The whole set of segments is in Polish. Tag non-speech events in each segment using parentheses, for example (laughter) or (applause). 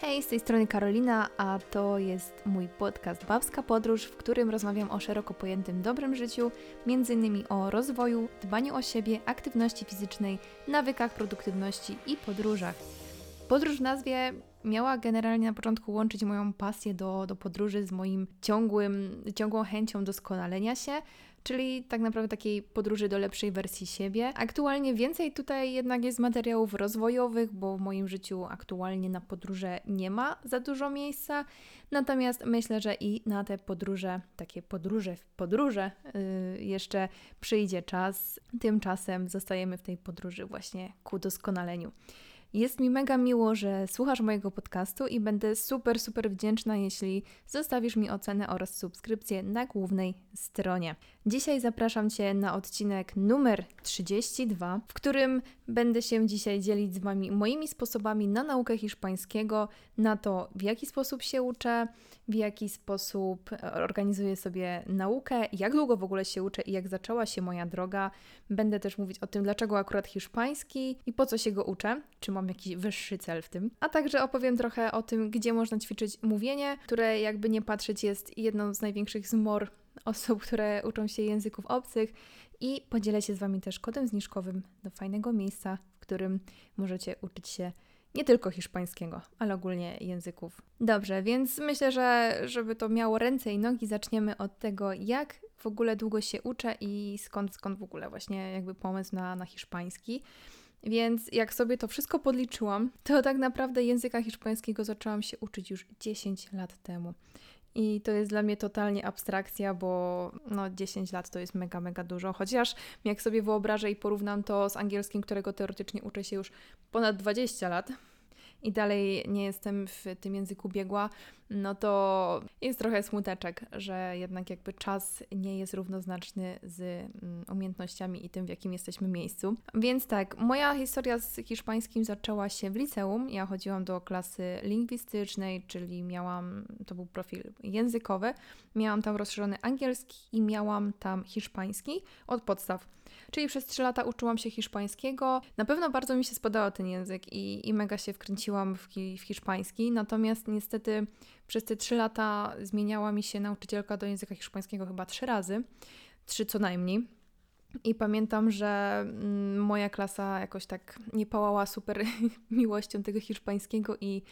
Hej, z tej strony Karolina, a to jest mój podcast Babska Podróż, w którym rozmawiam o szeroko pojętym dobrym życiu, m.in. o rozwoju, dbaniu o siebie, aktywności fizycznej, nawykach, produktywności i podróżach. Podróż w nazwie miała generalnie na początku łączyć moją pasję do, do podróży z moim ciągłym, ciągłą chęcią doskonalenia się, czyli tak naprawdę takiej podróży do lepszej wersji siebie. Aktualnie więcej tutaj jednak jest materiałów rozwojowych, bo w moim życiu aktualnie na podróże nie ma za dużo miejsca, natomiast myślę, że i na te podróże, takie podróże w podróże, yy, jeszcze przyjdzie czas. Tymczasem zostajemy w tej podróży właśnie ku doskonaleniu. Jest mi mega miło, że słuchasz mojego podcastu i będę super, super wdzięczna, jeśli zostawisz mi ocenę oraz subskrypcję na głównej stronie. Dzisiaj zapraszam Cię na odcinek numer 32, w którym będę się dzisiaj dzielić z Wami moimi sposobami na naukę hiszpańskiego, na to, w jaki sposób się uczę, w jaki sposób organizuję sobie naukę, jak długo w ogóle się uczę i jak zaczęła się moja droga. Będę też mówić o tym, dlaczego akurat hiszpański i po co się go uczę, czy mam jakiś wyższy cel w tym. A także opowiem trochę o tym, gdzie można ćwiczyć mówienie, które jakby nie patrzeć jest jedną z największych zmor osób, które uczą się języków obcych i podzielę się z Wami też kodem zniżkowym do fajnego miejsca, w którym możecie uczyć się nie tylko hiszpańskiego, ale ogólnie języków. Dobrze, więc myślę, że żeby to miało ręce i nogi, zaczniemy od tego, jak w ogóle długo się uczę i skąd, skąd w ogóle właśnie jakby pomysł na, na hiszpański. Więc jak sobie to wszystko podliczyłam, to tak naprawdę języka hiszpańskiego zaczęłam się uczyć już 10 lat temu. I to jest dla mnie totalnie abstrakcja, bo no 10 lat to jest mega, mega dużo. Chociaż jak sobie wyobrażę i porównam to z angielskim, którego teoretycznie uczę się już ponad 20 lat, i dalej nie jestem w tym języku biegła, no to jest trochę smuteczek, że jednak jakby czas nie jest równoznaczny z mm, umiejętnościami i tym, w jakim jesteśmy miejscu. Więc tak, moja historia z hiszpańskim zaczęła się w liceum. Ja chodziłam do klasy lingwistycznej, czyli miałam, to był profil językowy, miałam tam rozszerzony angielski i miałam tam hiszpański od podstaw. Czyli przez 3 lata uczyłam się hiszpańskiego. Na pewno bardzo mi się spodobał ten język i, i mega się wkręciłam w, w hiszpański, natomiast niestety przez te 3 lata zmieniała mi się nauczycielka do języka hiszpańskiego chyba trzy razy, trzy co najmniej. I pamiętam, że mm, moja klasa jakoś tak nie pałała super (laughs) miłością tego hiszpańskiego i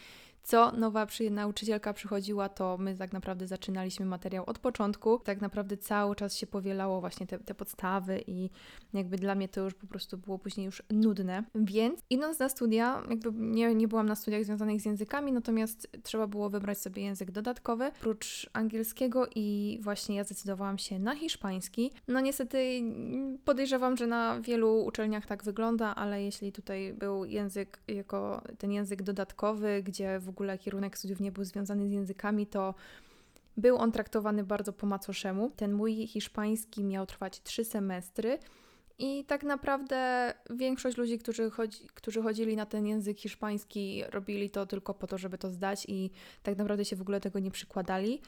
co nowa przy, nauczycielka przychodziła, to my tak naprawdę zaczynaliśmy materiał od początku. Tak naprawdę cały czas się powielało właśnie te, te podstawy i jakby dla mnie to już po prostu było później już nudne. Więc idąc na studia, jakby nie, nie byłam na studiach związanych z językami, natomiast trzeba było wybrać sobie język dodatkowy, oprócz angielskiego i właśnie ja zdecydowałam się na hiszpański. No niestety podejrzewam, że na wielu uczelniach tak wygląda, ale jeśli tutaj był język jako ten język dodatkowy, gdzie w ogóle kierunek studiów nie był związany z językami, to był on traktowany bardzo po macoszemu. Ten mój hiszpański miał trwać trzy semestry. I tak naprawdę większość ludzi, którzy, chodzi, którzy chodzili na ten język hiszpański, robili to tylko po to, żeby to zdać i tak naprawdę się w ogóle tego nie przykładali.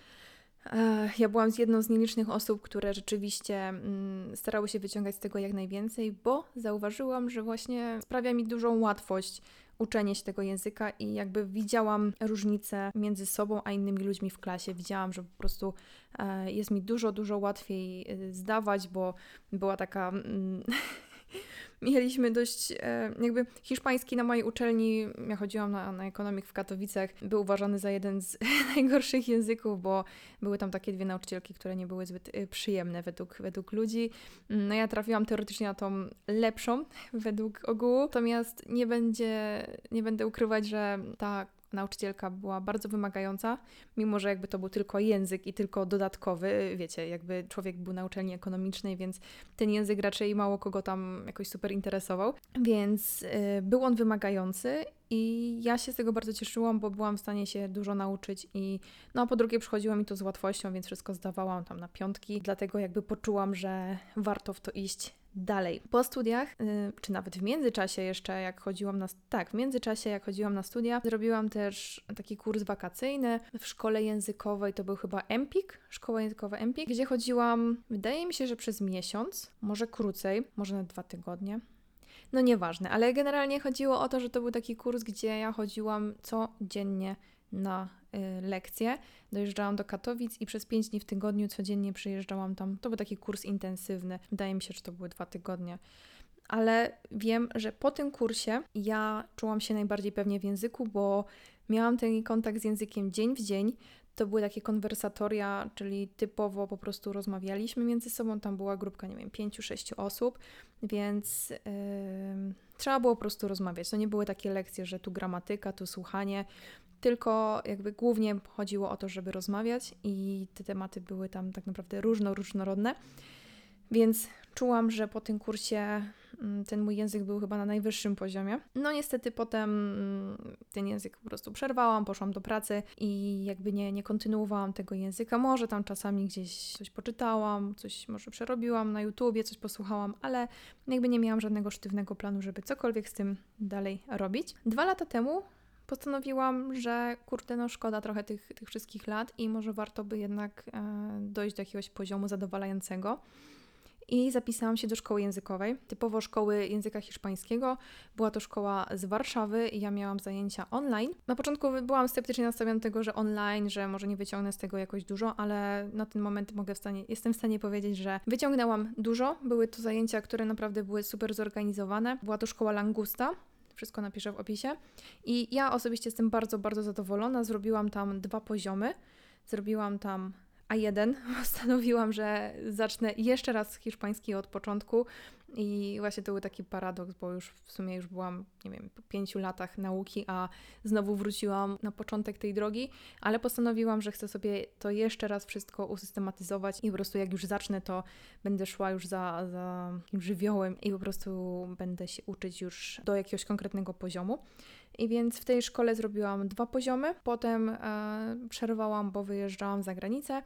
Ja byłam z jedną z nielicznych osób, które rzeczywiście mm, starały się wyciągać z tego jak najwięcej, bo zauważyłam, że właśnie sprawia mi dużą łatwość uczenie się tego języka i jakby widziałam różnicę między sobą a innymi ludźmi w klasie. Widziałam, że po prostu e, jest mi dużo, dużo łatwiej e, zdawać, bo była taka. (laughs) Mieliśmy dość, e, jakby hiszpański na mojej uczelni, ja chodziłam na, na ekonomik w Katowicach, był uważany za jeden z (laughs) najgorszych języków, bo były tam takie dwie nauczycielki, które nie były zbyt e, przyjemne według, według ludzi. Mm, no ja trafiłam teoretycznie na tą lepszą (laughs) według ogółu, natomiast nie będzie, nie będę ukrywać, że ta nauczycielka była bardzo wymagająca, mimo że jakby to był tylko język i tylko dodatkowy, wiecie, jakby człowiek był na uczelni ekonomicznej, więc ten język raczej mało kogo tam jakoś super interesował, więc yy, był on wymagający i ja się z tego bardzo cieszyłam, bo byłam w stanie się dużo nauczyć i no a po drugie przychodziło mi to z łatwością, więc wszystko zdawałam tam na piątki, dlatego jakby poczułam, że warto w to iść dalej. Po studiach, yy, czy nawet w międzyczasie jeszcze, jak chodziłam na... Tak, w międzyczasie, jak chodziłam na studia, zrobiłam też taki kurs wakacyjny w szkole językowej, to był chyba Empik, szkoła językowa Empik, gdzie chodziłam, wydaje mi się, że przez miesiąc, może krócej, może na dwa tygodnie. No nieważne, ale generalnie chodziło o to, że to był taki kurs, gdzie ja chodziłam codziennie na y, lekcje. Dojeżdżałam do Katowic i przez 5 dni w tygodniu codziennie przyjeżdżałam tam. To był taki kurs intensywny. Wydaje mi się, że to były dwa tygodnie. Ale wiem, że po tym kursie ja czułam się najbardziej pewnie w języku, bo miałam ten kontakt z językiem dzień w dzień. To były takie konwersatoria, czyli typowo po prostu rozmawialiśmy między sobą. Tam była grupka, nie wiem, pięciu, sześciu osób, więc yy, trzeba było po prostu rozmawiać. To nie były takie lekcje, że tu gramatyka, tu słuchanie, tylko jakby głównie chodziło o to, żeby rozmawiać i te tematy były tam tak naprawdę różno, różnorodne. Więc czułam, że po tym kursie mm, ten mój język był chyba na najwyższym poziomie. No niestety potem mm, ten język po prostu przerwałam, poszłam do pracy i jakby nie, nie kontynuowałam tego języka. Może tam czasami gdzieś coś poczytałam, coś może przerobiłam na YouTubie, coś posłuchałam, ale jakby nie miałam żadnego sztywnego planu, żeby cokolwiek z tym dalej robić. Dwa lata temu postanowiłam, że kurde, no szkoda trochę tych, tych wszystkich lat i może warto by jednak e, dojść do jakiegoś poziomu zadowalającego i zapisałam się do szkoły językowej, typowo szkoły języka hiszpańskiego. Była to szkoła z Warszawy i ja miałam zajęcia online. Na początku byłam sceptycznie nastawiona do tego, że online, że może nie wyciągnę z tego jakoś dużo, ale na ten moment mogę w stanie, jestem w stanie powiedzieć, że wyciągnęłam dużo. Były to zajęcia, które naprawdę były super zorganizowane. Była to szkoła Langusta, wszystko napiszę w opisie. I ja osobiście jestem bardzo, bardzo zadowolona. Zrobiłam tam dwa poziomy. Zrobiłam tam a1 (laughs) postanowiłam, że zacznę jeszcze raz hiszpański od początku i właśnie to był taki paradoks, bo już w sumie już byłam, nie wiem, po pięciu latach nauki, a znowu wróciłam na początek tej drogi, ale postanowiłam, że chcę sobie to jeszcze raz wszystko usystematyzować i po prostu jak już zacznę, to będę szła już za, za żywiołem i po prostu będę się uczyć już do jakiegoś konkretnego poziomu. I więc w tej szkole zrobiłam dwa poziomy, potem e, przerwałam, bo wyjeżdżałam za granicę,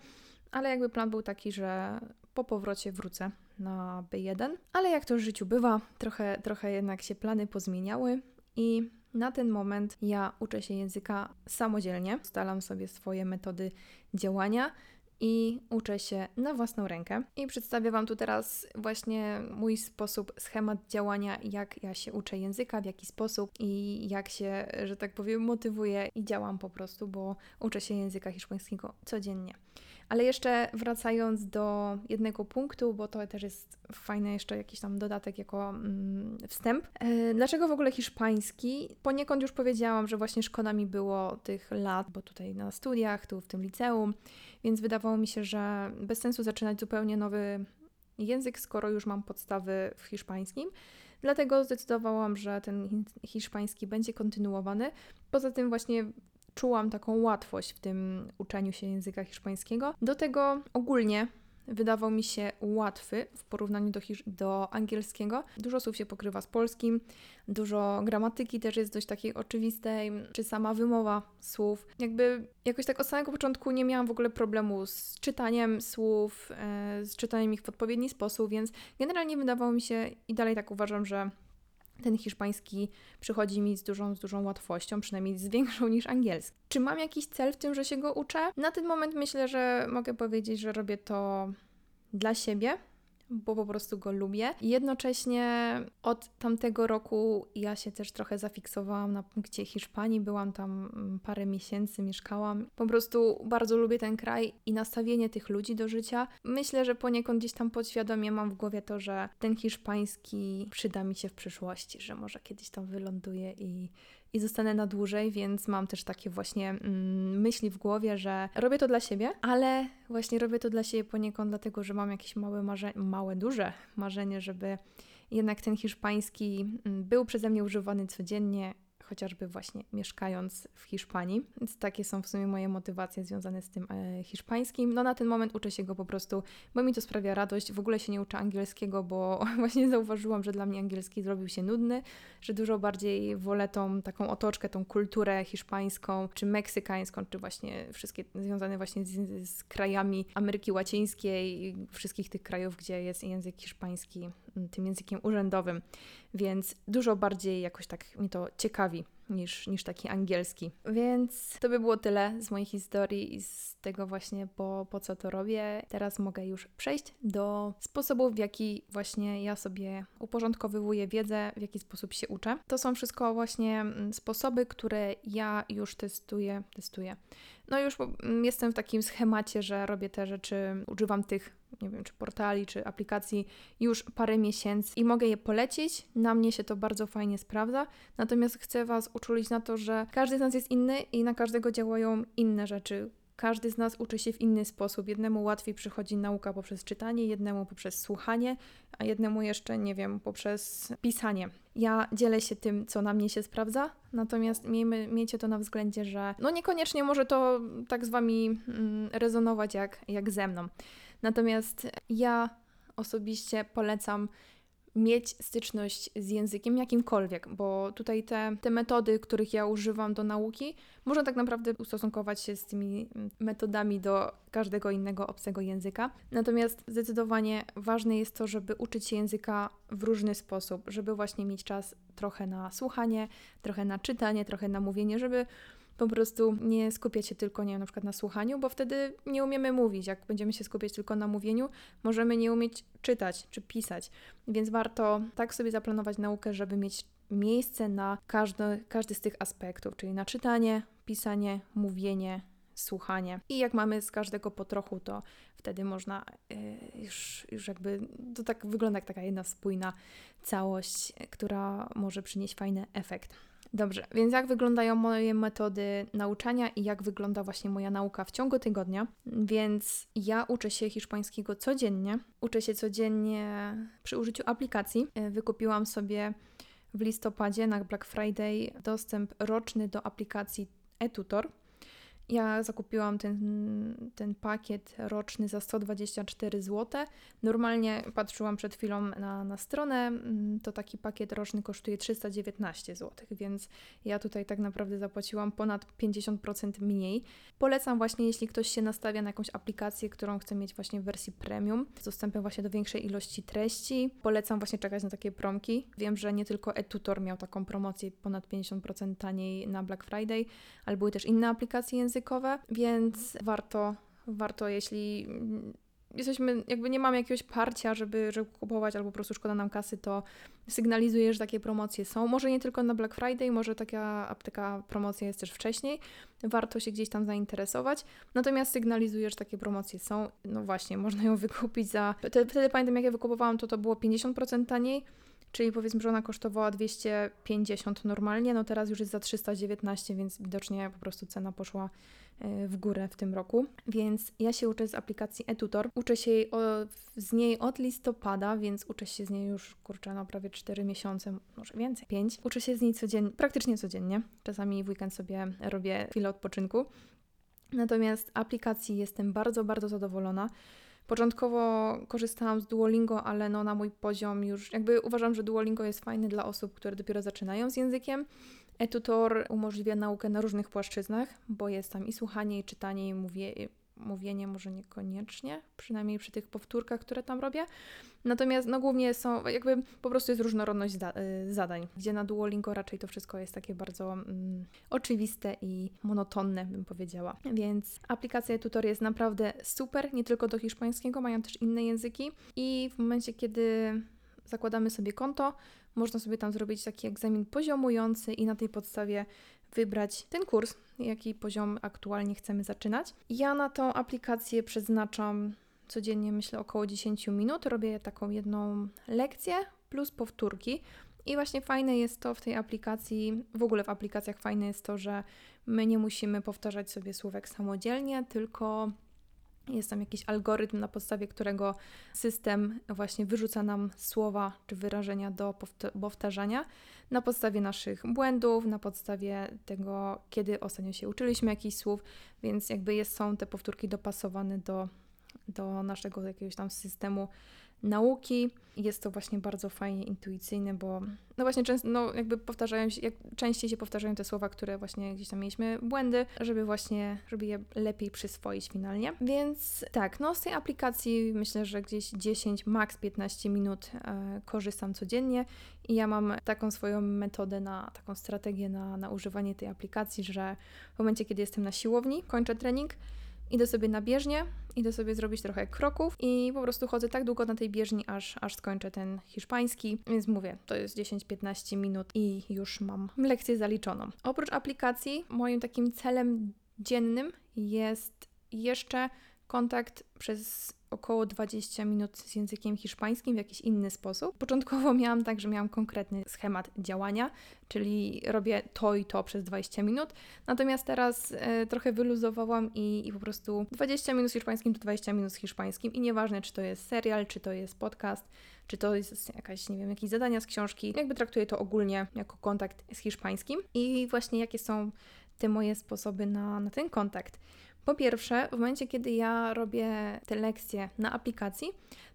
ale jakby plan był taki, że po powrocie wrócę na B1. Ale jak to w życiu bywa, trochę, trochę jednak się plany pozmieniały i na ten moment ja uczę się języka samodzielnie, ustalam sobie swoje metody działania i uczę się na własną rękę. I przedstawię Wam tu teraz właśnie mój sposób, schemat działania, jak ja się uczę języka, w jaki sposób i jak się, że tak powiem, motywuję i działam po prostu, bo uczę się języka hiszpańskiego codziennie. Ale jeszcze wracając do jednego punktu, bo to też jest fajny jeszcze jakiś tam dodatek jako mm, wstęp. E, dlaczego w ogóle hiszpański? Poniekąd już powiedziałam, że właśnie szkoda mi było tych lat, bo tutaj na studiach, tu w tym liceum, więc wydawało mi się, że bez sensu zaczynać zupełnie nowy język, skoro już mam podstawy w hiszpańskim. Dlatego zdecydowałam, że ten hiszpański będzie kontynuowany. Poza tym właśnie czułam taką łatwość w tym uczeniu się języka hiszpańskiego. Do tego ogólnie wydawał mi się łatwy w porównaniu do, do angielskiego. Dużo słów się pokrywa z polskim, dużo gramatyki też jest dość takiej oczywistej, czy sama wymowa słów. Jakby jakoś tak od samego początku nie miałam w ogóle problemu z czytaniem słów, e, z czytaniem ich w odpowiedni sposób, więc generalnie wydawało mi się i dalej tak uważam, że ten hiszpański przychodzi mi z dużą, z dużą łatwością, przynajmniej z większą niż angielski. Czy mam jakiś cel w tym, że się go uczę? Na ten moment myślę, że mogę powiedzieć, że robię to dla siebie, bo po prostu go lubię. Jednocześnie od tamtego roku ja się też trochę zafiksowałam na punkcie Hiszpanii, byłam tam mm, parę miesięcy, mieszkałam. Po prostu bardzo lubię ten kraj i nastawienie tych ludzi do życia. Myślę, że poniekąd gdzieś tam podświadomie mam w głowie to, że ten hiszpański przyda mi się w przyszłości, że może kiedyś tam wyląduję i i zostanę na dłużej, więc mam też takie właśnie mm, myśli w głowie, że robię to dla siebie, ale właśnie robię to dla siebie poniekąd dlatego, że mam jakieś małe marzenie, małe, duże marzenie, żeby jednak ten hiszpański mm, był przeze mnie używany codziennie, chociażby właśnie mieszkając w Hiszpanii. Więc takie są w sumie moje motywacje związane z tym e, hiszpańskim. No na ten moment uczę się go po prostu, bo mi to sprawia radość. W ogóle się nie uczę angielskiego, bo (laughs) właśnie zauważyłam, że dla mnie angielski zrobił się nudny, że dużo bardziej wolę tą taką otoczkę, tą kulturę hiszpańską, czy meksykańską, czy właśnie wszystkie związane właśnie z, z krajami Ameryki Łacińskiej, wszystkich tych krajów, gdzie jest język hiszpański tym językiem urzędowym, więc dużo bardziej jakoś tak mi to ciekawi niż, niż taki angielski. Więc to by było tyle z mojej historii i z tego właśnie, po, po co to robię. Teraz mogę już przejść do sposobów, w jaki właśnie ja sobie uporządkowywuję wiedzę, w jaki sposób się uczę. To są wszystko właśnie mm, sposoby, które ja już testuję, testuję. No już mm, jestem w takim schemacie, że robię te rzeczy, używam tych nie wiem, czy portali, czy aplikacji już parę miesięcy i mogę je polecić. Na mnie się to bardzo fajnie sprawdza. Natomiast chcę Was uczulić na to, że każdy z nas jest inny i na każdego działają inne rzeczy. Każdy z nas uczy się w inny sposób. Jednemu łatwiej przychodzi nauka poprzez czytanie, jednemu poprzez słuchanie, a jednemu jeszcze, nie wiem, poprzez pisanie. Ja dzielę się tym, co na mnie się sprawdza, natomiast miejmy, miejcie to na względzie, że no niekoniecznie może to tak z Wami mm, rezonować jak, jak ze mną. Natomiast ja osobiście polecam mieć styczność z językiem jakimkolwiek, bo tutaj te, te metody, których ja używam do nauki, można tak naprawdę ustosunkować się z tymi metodami do każdego innego obcego języka. Natomiast zdecydowanie ważne jest to, żeby uczyć się języka w różny sposób, żeby właśnie mieć czas trochę na słuchanie, trochę na czytanie, trochę na mówienie, żeby po prostu nie skupiać się tylko, nie wiem, na przykład na słuchaniu, bo wtedy nie umiemy mówić. Jak będziemy się skupiać tylko na mówieniu, możemy nie umieć czytać czy pisać. Więc warto tak sobie zaplanować naukę, żeby mieć miejsce na każdy, każdy z tych aspektów, czyli na czytanie, pisanie, mówienie, słuchanie. I jak mamy z każdego po trochu, to wtedy można yy, już, już jakby, to tak wygląda jak taka jedna spójna całość, która może przynieść fajny efekt. Dobrze, więc jak wyglądają moje metody nauczania i jak wygląda właśnie moja nauka w ciągu tygodnia? Więc ja uczę się hiszpańskiego codziennie. Uczę się codziennie przy użyciu aplikacji. E, wykupiłam sobie w listopadzie na Black Friday dostęp roczny do aplikacji eTutor. Ja zakupiłam ten, ten pakiet roczny za 124 zł. Normalnie patrzyłam przed chwilą na, na stronę, mm, to taki pakiet roczny kosztuje 319 zł, więc ja tutaj tak naprawdę zapłaciłam ponad 50% mniej. Polecam właśnie, jeśli ktoś się nastawia na jakąś aplikację, którą chce mieć właśnie w wersji premium, z dostępem właśnie do większej ilości treści. Polecam właśnie czekać na takie promki. Wiem, że nie tylko eTutor miał taką promocję ponad 50% taniej na Black Friday, ale były też inne aplikacje językowe językowe, więc warto, warto jeśli jesteśmy, jakby nie mamy jakiegoś parcia, żeby, żeby kupować, albo po prostu szkoda nam kasy, to sygnalizuje, że takie promocje są. Może nie tylko na Black Friday, może taka, taka promocja jest też wcześniej. Warto się gdzieś tam zainteresować. Natomiast sygnalizuje, że takie promocje są. No właśnie, można ją wykupić za. Wtedy, wtedy pamiętam, jak ja wykupowałam, to to było 50% taniej czyli powiedzmy, że ona kosztowała 250 normalnie, no teraz już jest za 319, więc widocznie po prostu cena poszła e, w górę w tym roku. Więc ja się uczę z aplikacji eTutor. Uczę się jej o, z niej od listopada, więc uczę się z niej już, kurczę, no prawie 4 miesiące, może więcej, 5. Uczę się z niej codziennie, praktycznie codziennie. Czasami w weekend sobie robię chwilę odpoczynku. Natomiast aplikacji jestem bardzo, bardzo zadowolona. Początkowo korzystałam z Duolingo, ale no na mój poziom już jakby uważam, że Duolingo jest fajny dla osób, które dopiero zaczynają z językiem. E-tutor umożliwia naukę na różnych płaszczyznach, bo jest tam i słuchanie, i czytanie, i mówię, mówienie może niekoniecznie, przynajmniej przy tych powtórkach, które tam robię. Natomiast no głównie są, jakby po prostu jest różnorodność zda y, zadań, gdzie na Duolingo raczej to wszystko jest takie bardzo mm, oczywiste i monotonne, bym powiedziała. Więc aplikacja Tutor jest naprawdę super, nie tylko do hiszpańskiego, mają też inne języki i w momencie, kiedy zakładamy sobie konto, można sobie tam zrobić taki egzamin poziomujący i na tej podstawie wybrać ten kurs, jaki poziom aktualnie chcemy zaczynać. Ja na tą aplikację przeznaczam codziennie, myślę, około 10 minut. Robię taką jedną lekcję plus powtórki. I właśnie fajne jest to w tej aplikacji, w ogóle w aplikacjach fajne jest to, że my nie musimy powtarzać sobie słówek samodzielnie, tylko jest tam jakiś algorytm, na podstawie którego system właśnie wyrzuca nam słowa czy wyrażenia do powtarzania na podstawie naszych błędów, na podstawie tego, kiedy ostatnio się uczyliśmy jakichś słów, więc jakby jest, są te powtórki dopasowane do, do naszego jakiegoś tam systemu nauki. Jest to właśnie bardzo fajnie intuicyjne, bo no właśnie często, no jakby powtarzają się, jak częściej się powtarzają te słowa, które właśnie gdzieś tam mieliśmy błędy, żeby właśnie, żeby je lepiej przyswoić finalnie. Więc tak, no z tej aplikacji myślę, że gdzieś 10, max 15 minut e, korzystam codziennie i ja mam taką swoją metodę na, taką strategię na, na używanie tej aplikacji, że w momencie, kiedy jestem na siłowni, kończę trening, idę sobie na bieżnię, idę sobie zrobić trochę kroków i po prostu chodzę tak długo na tej bieżni, aż, aż skończę ten hiszpański. Więc mówię, to jest 10-15 minut i już mam lekcję zaliczoną. Oprócz aplikacji, moim takim celem dziennym jest jeszcze kontakt przez około 20 minut z językiem hiszpańskim w jakiś inny sposób. Początkowo (laughs) miałam tak, że miałam konkretny schemat działania, czyli robię to i to przez 20 minut. Natomiast teraz e, trochę wyluzowałam i, i po prostu 20 minut z hiszpańskim to 20 minut z hiszpańskim i nieważne, czy to jest serial, czy to jest podcast, czy to jest jakaś, nie wiem, jakieś zadania z książki. Jakby traktuję to ogólnie jako kontakt z hiszpańskim. I właśnie jakie są te moje sposoby na, na ten kontakt. Po pierwsze, w momencie, kiedy ja robię te lekcje na aplikacji,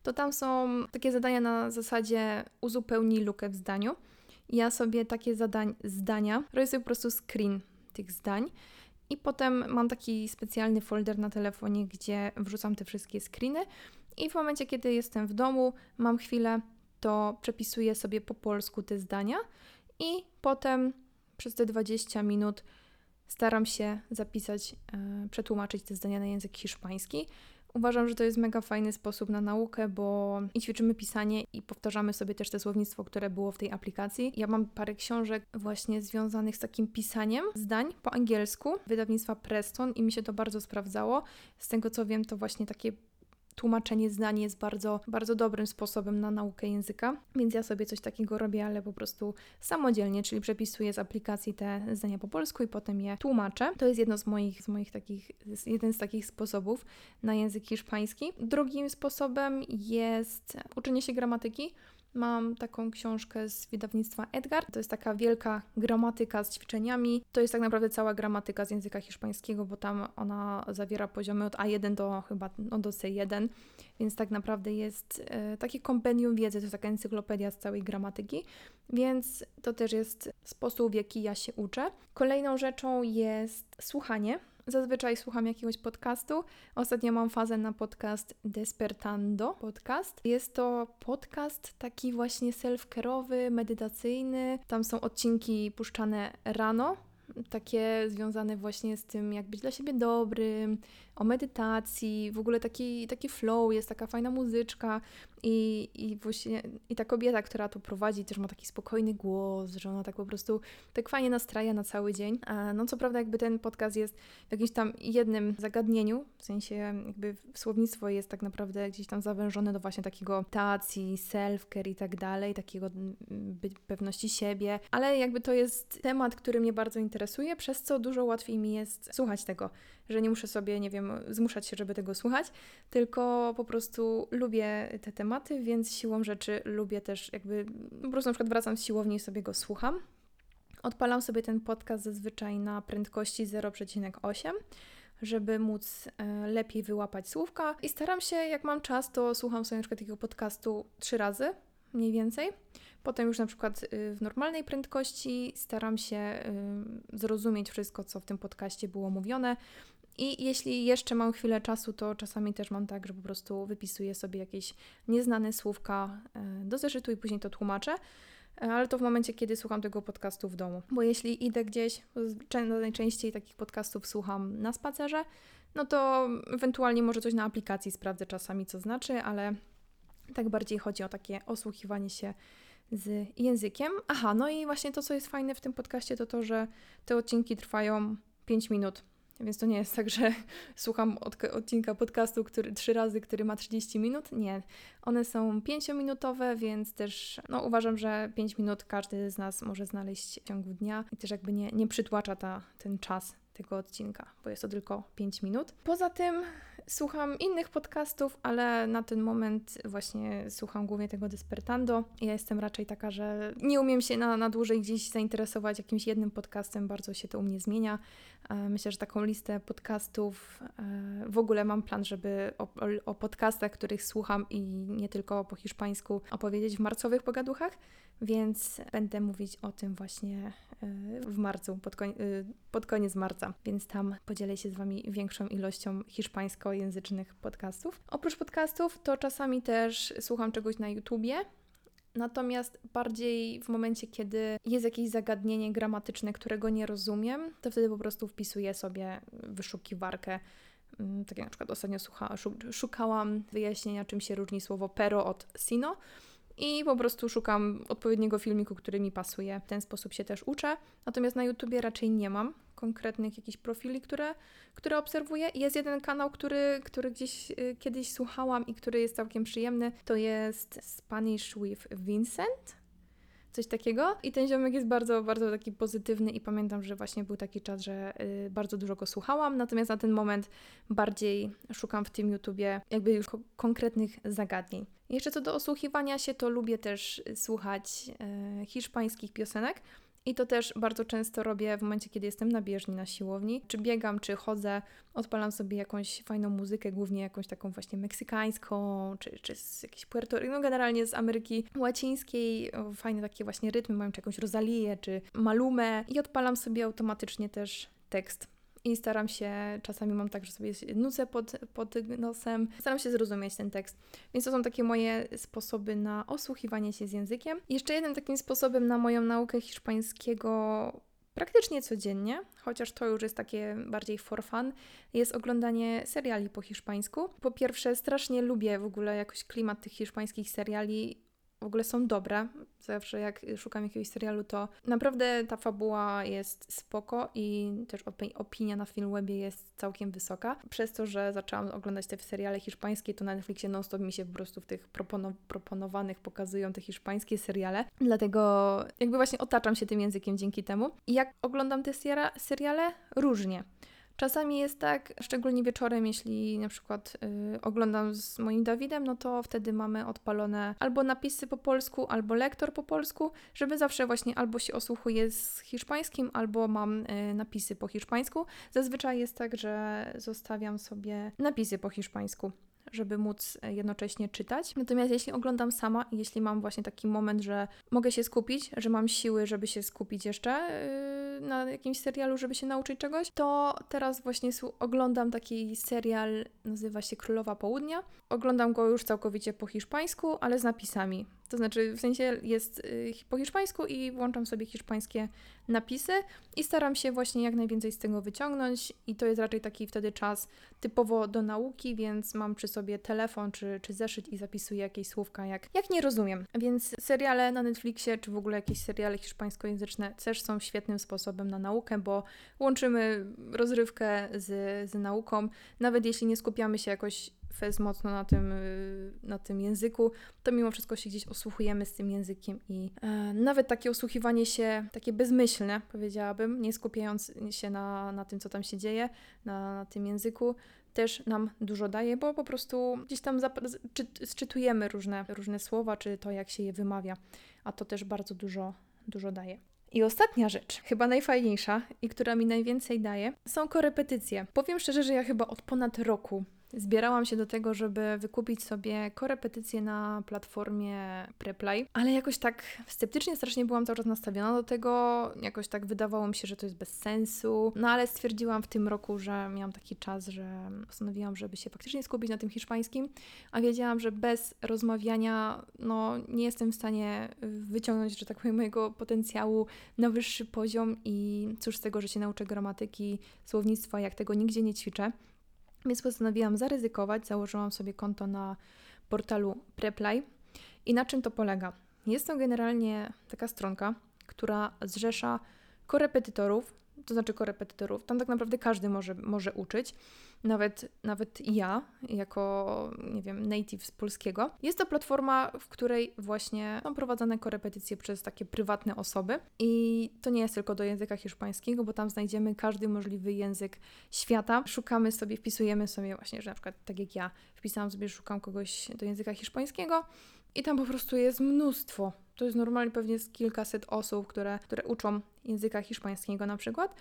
to tam są takie zadania na zasadzie uzupełnij lukę w zdaniu. Ja sobie takie zadań, zdania robię sobie po prostu screen tych zdań i potem mam taki specjalny folder na telefonie, gdzie wrzucam te wszystkie screeny i w momencie, kiedy jestem w domu, mam chwilę, to przepisuję sobie po polsku te zdania i potem przez te 20 minut staram się zapisać, e, przetłumaczyć te zdania na język hiszpański. Uważam, że to jest mega fajny sposób na naukę, bo i ćwiczymy pisanie i powtarzamy sobie też te słownictwo, które było w tej aplikacji. Ja mam parę książek właśnie związanych z takim pisaniem zdań po angielsku, wydawnictwa Preston i mi się to bardzo sprawdzało. Z tego co wiem, to właśnie takie tłumaczenie zdań jest bardzo, bardzo dobrym sposobem na naukę języka, więc ja sobie coś takiego robię, ale po prostu samodzielnie, czyli przepisuję z aplikacji te zdania po polsku i potem je tłumaczę. To jest jedno z moich, z moich takich, jeden z takich sposobów na język hiszpański. Drugim sposobem jest uczenie się gramatyki. Mam taką książkę z wydawnictwa Edgar. To jest taka wielka gramatyka z ćwiczeniami. To jest tak naprawdę cała gramatyka z języka hiszpańskiego, bo tam ona zawiera poziomy od A1 do chyba no, do C1, więc tak naprawdę jest e, takie kompendium wiedzy, to jest taka encyklopedia z całej gramatyki, więc to też jest sposób, w jaki ja się uczę. Kolejną rzeczą jest słuchanie. Zazwyczaj słucham jakiegoś podcastu. Ostatnio mam fazę na podcast Despertando podcast. Jest to podcast taki właśnie self-care'owy, medytacyjny. Tam są odcinki puszczane rano, takie związane właśnie z tym, jak być dla siebie dobrym, o medytacji, w ogóle taki, taki flow, jest taka fajna muzyczka i, i właśnie i ta kobieta, która to prowadzi, też ma taki spokojny głos, że ona tak po prostu tak fajnie nastraja na cały dzień. No co prawda jakby ten podcast jest w jakimś tam jednym zagadnieniu, w sensie jakby słownictwo jest tak naprawdę gdzieś tam zawężone do właśnie takiego medytacji, self-care i tak dalej, takiego pewności siebie, ale jakby to jest temat, który mnie bardzo interesuje, przez co dużo łatwiej mi jest słuchać tego, że nie muszę sobie, nie wiem, zmuszać się, żeby tego słuchać, tylko po prostu lubię te tematy, więc siłą rzeczy lubię też jakby, po prostu na przykład wracam z siłowni i sobie go słucham. Odpalam sobie ten podcast zazwyczaj na prędkości 0,8 żeby móc e, lepiej wyłapać słówka. I staram się, jak mam czas, to słucham sobie na przykład takiego podcastu trzy razy, mniej więcej. Potem już na przykład y, w normalnej prędkości staram się y, zrozumieć wszystko, co w tym podcaście było mówione. I jeśli jeszcze mam chwilę czasu, to czasami też mam tak, że po prostu wypisuję sobie jakieś nieznane słówka e, do zeszytu i później to tłumaczę. E, ale to w momencie, kiedy słucham tego podcastu w domu. Bo jeśli idę gdzieś, najczęściej takich podcastów słucham na spacerze, no to ewentualnie może coś na aplikacji sprawdzę czasami, co znaczy, ale tak bardziej chodzi o takie osłuchiwanie się z językiem. Aha, no i właśnie to, co jest fajne w tym podcaście, to to, że te odcinki trwają 5 minut. Więc to nie jest tak, że (laughs) słucham od, odcinka podcastu który, trzy razy, który ma 30 minut. Nie. One są 5-minutowe, więc też no, uważam, że 5 minut każdy z nas może znaleźć w ciągu dnia i też jakby nie, nie przytłacza ta, ten czas tego odcinka, bo jest to tylko 5 minut. Poza tym słucham innych podcastów, ale na ten moment właśnie słucham głównie tego Despertando. Ja jestem raczej taka, że nie umiem się na, na dłużej gdzieś zainteresować jakimś jednym podcastem, bardzo się to u mnie zmienia, Myślę, że taką listę podcastów w ogóle mam plan, żeby o, o podcastach, których słucham i nie tylko po hiszpańsku opowiedzieć w marcowych pogaduchach, więc będę mówić o tym właśnie w marcu, pod, pod koniec marca, więc tam podzielę się z Wami większą ilością hiszpańskojęzycznych podcastów. Oprócz podcastów, to czasami też słucham czegoś na YouTubie. Natomiast bardziej w momencie, kiedy jest jakieś zagadnienie gramatyczne, którego nie rozumiem, to wtedy po prostu wpisuję sobie wyszukiwarkę. Mm, tak jak na przykład ostatnio słucha, szukałam wyjaśnienia, czym się różni słowo pero od sino i po prostu szukam odpowiedniego filmiku, który mi pasuje. W ten sposób się też uczę. Natomiast na YouTubie raczej nie mam konkretnych jakichś profili, które, które obserwuję. Jest jeden kanał, który, który gdzieś y, kiedyś słuchałam i który jest całkiem przyjemny. To jest Spanish with Vincent coś takiego. I ten ziomek jest bardzo, bardzo taki pozytywny i pamiętam, że właśnie był taki czas, że y, bardzo dużo go słuchałam, natomiast na ten moment bardziej szukam w tym YouTubie jakby już ko konkretnych zagadnień. Jeszcze co do osłuchiwania się, to lubię też słuchać y, hiszpańskich piosenek. I to też bardzo często robię w momencie, kiedy jestem na bieżni na siłowni. Czy biegam, czy chodzę, odpalam sobie jakąś fajną muzykę, głównie jakąś taką właśnie meksykańską, czy, czy z jakiejś Puerto no generalnie z Ameryki Łacińskiej. Fajne takie właśnie rytmy mają, czy jakąś Rosalię, czy Malumę. I odpalam sobie automatycznie też tekst i staram się, czasami mam tak, że sobie nucę pod, pod nosem, staram się zrozumieć ten tekst. Więc to są takie moje sposoby na osłuchiwanie się z językiem. Jeszcze jednym takim sposobem na moją naukę hiszpańskiego praktycznie codziennie, chociaż to już jest takie bardziej for fun, jest oglądanie seriali po hiszpańsku. Po pierwsze, strasznie lubię w ogóle jakoś klimat tych hiszpańskich seriali w ogóle są dobre. Zawsze jak szukam jakiegoś serialu, to naprawdę ta fabuła jest spoko i też opinia na Filmwebie jest całkiem wysoka. Przez to, że zaczęłam oglądać te seriale hiszpańskie, to na Netflixie non-stop mi się po prostu w tych proponow proponowanych pokazują te hiszpańskie seriale. Dlatego jakby właśnie otaczam się tym językiem dzięki temu. I jak oglądam te seriale? Różnie. Czasami jest tak, szczególnie wieczorem, jeśli na przykład y, oglądam z moim Dawidem, no to wtedy mamy odpalone albo napisy po polsku, albo lektor po polsku, żeby zawsze właśnie albo się osłuchuję z hiszpańskim, albo mam y, napisy po hiszpańsku. Zazwyczaj jest tak, że zostawiam sobie napisy po hiszpańsku żeby móc e, jednocześnie czytać. Natomiast jeśli oglądam sama i jeśli mam właśnie taki moment, że mogę się skupić, że mam siły, żeby się skupić jeszcze yy, na jakimś serialu, żeby się nauczyć czegoś, to teraz właśnie oglądam taki serial, nazywa się Królowa Południa. Oglądam go już całkowicie po hiszpańsku, ale z napisami. To znaczy, w sensie jest y, po hiszpańsku i włączam sobie hiszpańskie napisy i staram się właśnie jak najwięcej z tego wyciągnąć. I to jest raczej taki wtedy czas typowo do nauki, więc mam przy sobie telefon czy, czy zeszyt i zapisuję jakieś słówka, jak, jak nie rozumiem. Więc seriale na Netflixie, czy w ogóle jakieś seriale hiszpańskojęzyczne też są świetnym sposobem na naukę, bo łączymy rozrywkę z, z nauką. Nawet jeśli nie skupiamy się jakoś fez mocno na tym, y, na tym języku, to mimo wszystko się gdzieś osłuchujemy z tym językiem i e, nawet takie osłuchiwanie się, takie bezmyślne, powiedziałabym, nie skupiając się na, na tym, co tam się dzieje, na, na tym języku, też nam dużo daje, bo po prostu gdzieś tam czy, sczytujemy różne, różne słowa, czy to, jak się je wymawia, a to też bardzo dużo, dużo daje. I ostatnia rzecz, chyba najfajniejsza i która mi najwięcej daje, są korepetycje. Powiem szczerze, że ja chyba od ponad roku Zbierałam się do tego, żeby wykupić sobie korepetycje na platformie Preplay, ale jakoś tak sceptycznie strasznie byłam cały czas nastawiona do tego, jakoś tak wydawało mi się, że to jest bez sensu, no ale stwierdziłam w tym roku, że miałam taki czas, że postanowiłam, żeby się faktycznie skupić na tym hiszpańskim, a wiedziałam, że bez rozmawiania, no nie jestem w stanie wyciągnąć, że tak powiem, mojego potencjału na wyższy poziom i cóż z tego, że się nauczę gramatyki, słownictwa, jak tego nigdzie nie ćwiczę. Więc postanowiłam zaryzykować, założyłam sobie konto na portalu Preply. I na czym to polega? Jest to generalnie taka stronka, która zrzesza korepetytorów, to znaczy korepetytorów. Tam tak naprawdę każdy może, może uczyć nawet, nawet ja, jako, nie wiem, native z polskiego. Jest to platforma, w której właśnie są prowadzone korepetycje przez takie prywatne osoby i to nie jest tylko do języka hiszpańskiego, bo tam znajdziemy każdy możliwy język świata. Szukamy sobie, wpisujemy sobie właśnie, że na przykład tak jak ja wpisałam sobie, szukam kogoś do języka hiszpańskiego i tam po prostu jest mnóstwo. To jest normalnie pewnie z kilkaset osób, które, które uczą języka hiszpańskiego na przykład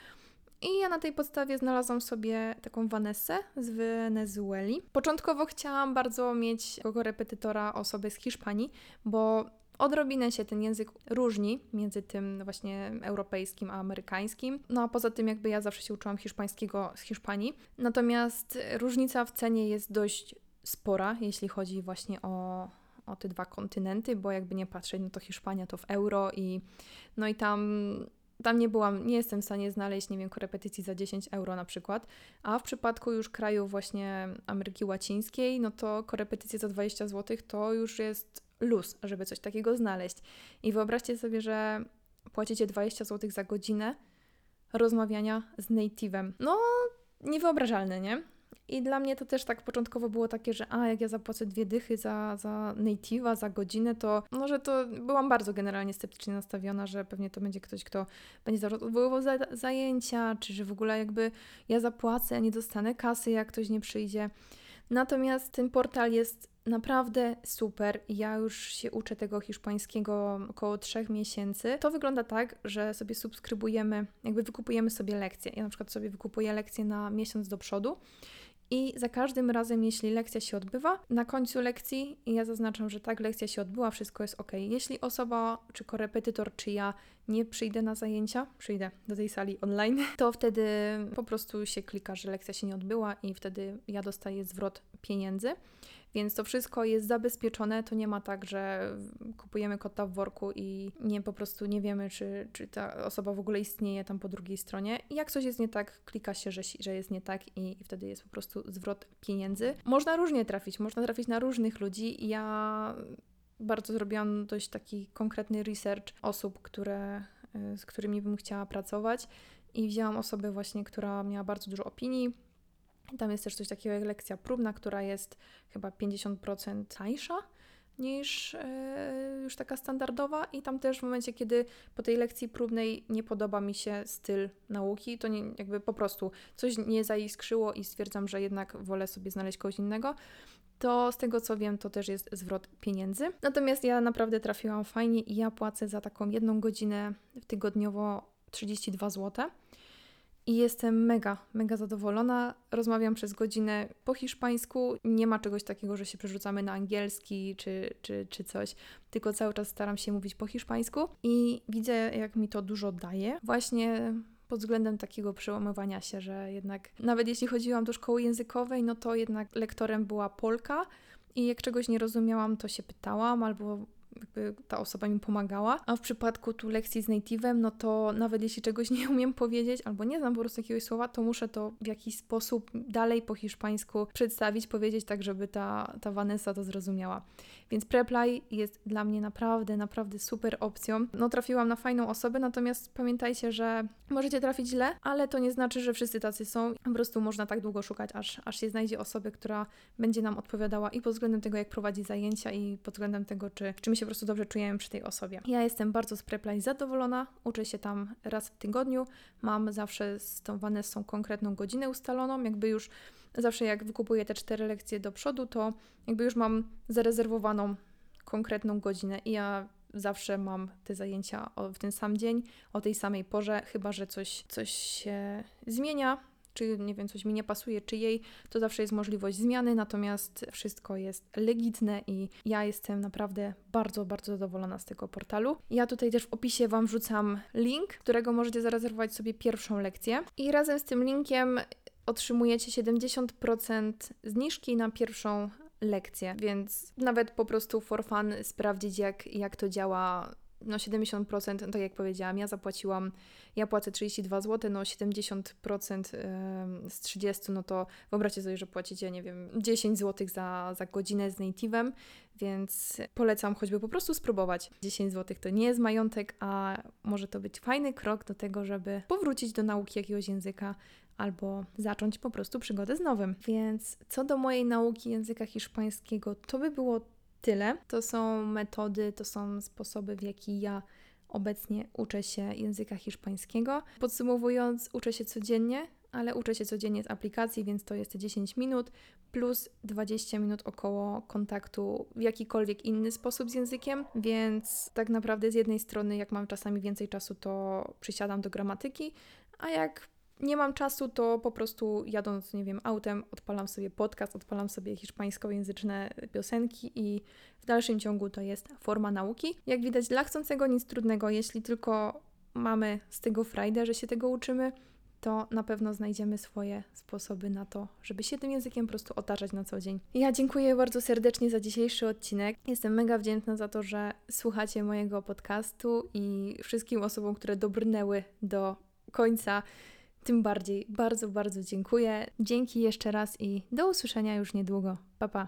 I ja na tej podstawie znalazłam sobie taką Vanessę z Wenezueli. Początkowo chciałam bardzo mieć jako repetytora osobę z Hiszpanii, bo Odrobinę się ten język różni między tym właśnie europejskim a amerykańskim. No a poza tym jakby ja zawsze się uczyłam hiszpańskiego z Hiszpanii. Natomiast różnica w cenie jest dość spora, jeśli chodzi właśnie o, o te dwa kontynenty, bo jakby nie patrzeć, no to Hiszpania to w euro i no i tam tam nie byłam, nie jestem w stanie znaleźć, nie wiem, korepetycji za 10 euro na przykład, a w przypadku już krajów właśnie Ameryki Łacińskiej, no to korepetycje za 20 zł to już jest luz, żeby coś takiego znaleźć. I wyobraźcie sobie, że płacicie 20 zł za godzinę rozmawiania z native'em. No, niewyobrażalne, nie? I dla mnie to też tak początkowo było takie, że a, jak ja zapłacę dwie dychy za, za native'a, za godzinę, to może to byłam bardzo generalnie sceptycznie nastawiona, że pewnie to będzie ktoś, kto będzie odwoływał za, zajęcia, czy że w ogóle jakby ja zapłacę, a nie dostanę kasy, jak ktoś nie przyjdzie. Natomiast ten portal jest naprawdę super. Ja już się uczę tego hiszpańskiego około trzech miesięcy. To wygląda tak, że sobie subskrybujemy, jakby wykupujemy sobie lekcje. Ja na przykład sobie wykupuję lekcje na miesiąc do przodu. I za każdym razem, jeśli lekcja się odbywa, na końcu lekcji ja zaznaczam, że tak, lekcja się odbyła, wszystko jest ok. Jeśli osoba, czy korepetytor, czy ja nie przyjdę na zajęcia, przyjdę do tej sali online, to wtedy po prostu się klika, że lekcja się nie odbyła i wtedy ja dostaję zwrot pieniędzy. Więc to wszystko jest zabezpieczone. To nie ma tak, że kupujemy kota w worku i nie po prostu nie wiemy, czy, czy ta osoba w ogóle istnieje tam po drugiej stronie. Jak coś jest nie tak, klika się, że, że jest nie tak i, i wtedy jest po prostu zwrot pieniędzy. Można różnie trafić, można trafić na różnych ludzi. Ja bardzo zrobiłam dość taki konkretny research osób, które, y, z którymi bym chciała pracować i wzięłam osobę właśnie, która miała bardzo dużo opinii, tam jest też coś takiego jak lekcja próbna, która jest chyba 50% tańsza niż yy, już taka standardowa i tam też w momencie, kiedy po tej lekcji próbnej nie podoba mi się styl nauki, to nie, jakby po prostu coś nie zaiskrzyło i stwierdzam, że jednak wolę sobie znaleźć kogoś innego, to z tego co wiem, to też jest zwrot pieniędzy. Natomiast ja naprawdę trafiłam fajnie i ja płacę za taką jedną godzinę tygodniowo 32 zł i jestem mega, mega zadowolona. Rozmawiam przez godzinę po hiszpańsku. Nie ma czegoś takiego, że się przerzucamy na angielski czy, czy, czy coś, tylko cały czas staram się mówić po hiszpańsku i widzę, jak mi to dużo daje. Właśnie pod względem takiego przełamywania się, że jednak nawet jeśli chodziłam do szkoły językowej, no to jednak lektorem była Polka. I jak czegoś nie rozumiałam, to się pytałam, albo jakby ta osoba mi pomagała. A w przypadku tu lekcji z native'em, no to nawet jeśli czegoś (laughs) nie umiem powiedzieć albo nie znam po prostu jakiegoś słowa, to muszę to w jakiś sposób dalej po hiszpańsku przedstawić, powiedzieć tak, żeby ta, ta Vanessa to zrozumiała. Więc Preply jest dla mnie naprawdę, naprawdę super opcją. No trafiłam na fajną osobę, natomiast pamiętajcie, że możecie trafić źle, ale to nie znaczy, że wszyscy tacy są. Po prostu można tak długo szukać, aż, aż się znajdzie osobę, która będzie nam odpowiadała i pod względem tego, jak prowadzi zajęcia i pod względem tego, czy, czy my się po prostu dobrze czujemy przy tej osobie. Ja jestem bardzo z Preply zadowolona, uczę się tam raz w tygodniu, mam zawsze z tą Vanessą konkretną godzinę ustaloną, jakby już zawsze jak wykupuję te cztery lekcje do przodu, to jakby już mam zarezerwowaną konkretną godzinę i ja zawsze mam te zajęcia w ten sam dzień, o tej samej porze, chyba że coś, coś się zmienia, czy nie wiem, coś mi nie pasuje, czy jej, to zawsze jest możliwość zmiany, natomiast wszystko jest legitne i ja jestem naprawdę bardzo, bardzo zadowolona z tego portalu. Ja tutaj też w opisie Wam wrzucam link, którego możecie zarezerwować sobie pierwszą lekcję i razem z tym linkiem otrzymujecie 70% zniżki na pierwszą lekcję, więc nawet po prostu for fun sprawdzić, jak, jak to działa. No 70%, no tak jak powiedziałam, ja zapłaciłam, ja płacę 32 zł, no 70% z 30, no to wyobraźcie sobie, że płacicie, nie wiem, 10 zł za, za godzinę z native'em, więc polecam choćby po prostu spróbować. 10 zł to nie jest majątek, a może to być fajny krok do tego, żeby powrócić do nauki jakiegoś języka, albo zacząć po prostu przygodę z nowym. Więc co do mojej nauki języka hiszpańskiego, to by było tyle. To są metody, to są sposoby, w jaki ja obecnie uczę się języka hiszpańskiego. Podsumowując, uczę się codziennie, ale uczę się codziennie z aplikacji, więc to jest 10 minut plus 20 minut około kontaktu w jakikolwiek inny sposób z językiem, więc tak naprawdę z jednej strony, jak mam czasami więcej czasu, to przysiadam do gramatyki, a jak nie mam czasu, to po prostu jadąc, nie wiem, autem, odpalam sobie podcast, odpalam sobie hiszpańskojęzyczne piosenki i w dalszym ciągu to jest forma nauki. Jak widać, dla chcącego nic trudnego, jeśli tylko mamy z tego frajdę, że się tego uczymy, to na pewno znajdziemy swoje sposoby na to, żeby się tym językiem po prostu otaczać na co dzień. Ja dziękuję bardzo serdecznie za dzisiejszy odcinek. Jestem mega wdzięczna za to, że słuchacie mojego podcastu i wszystkim osobom, które dobrnęły do końca. Tym bardziej bardzo, bardzo dziękuję. Dzięki jeszcze raz i do usłyszenia już niedługo. Pa, pa.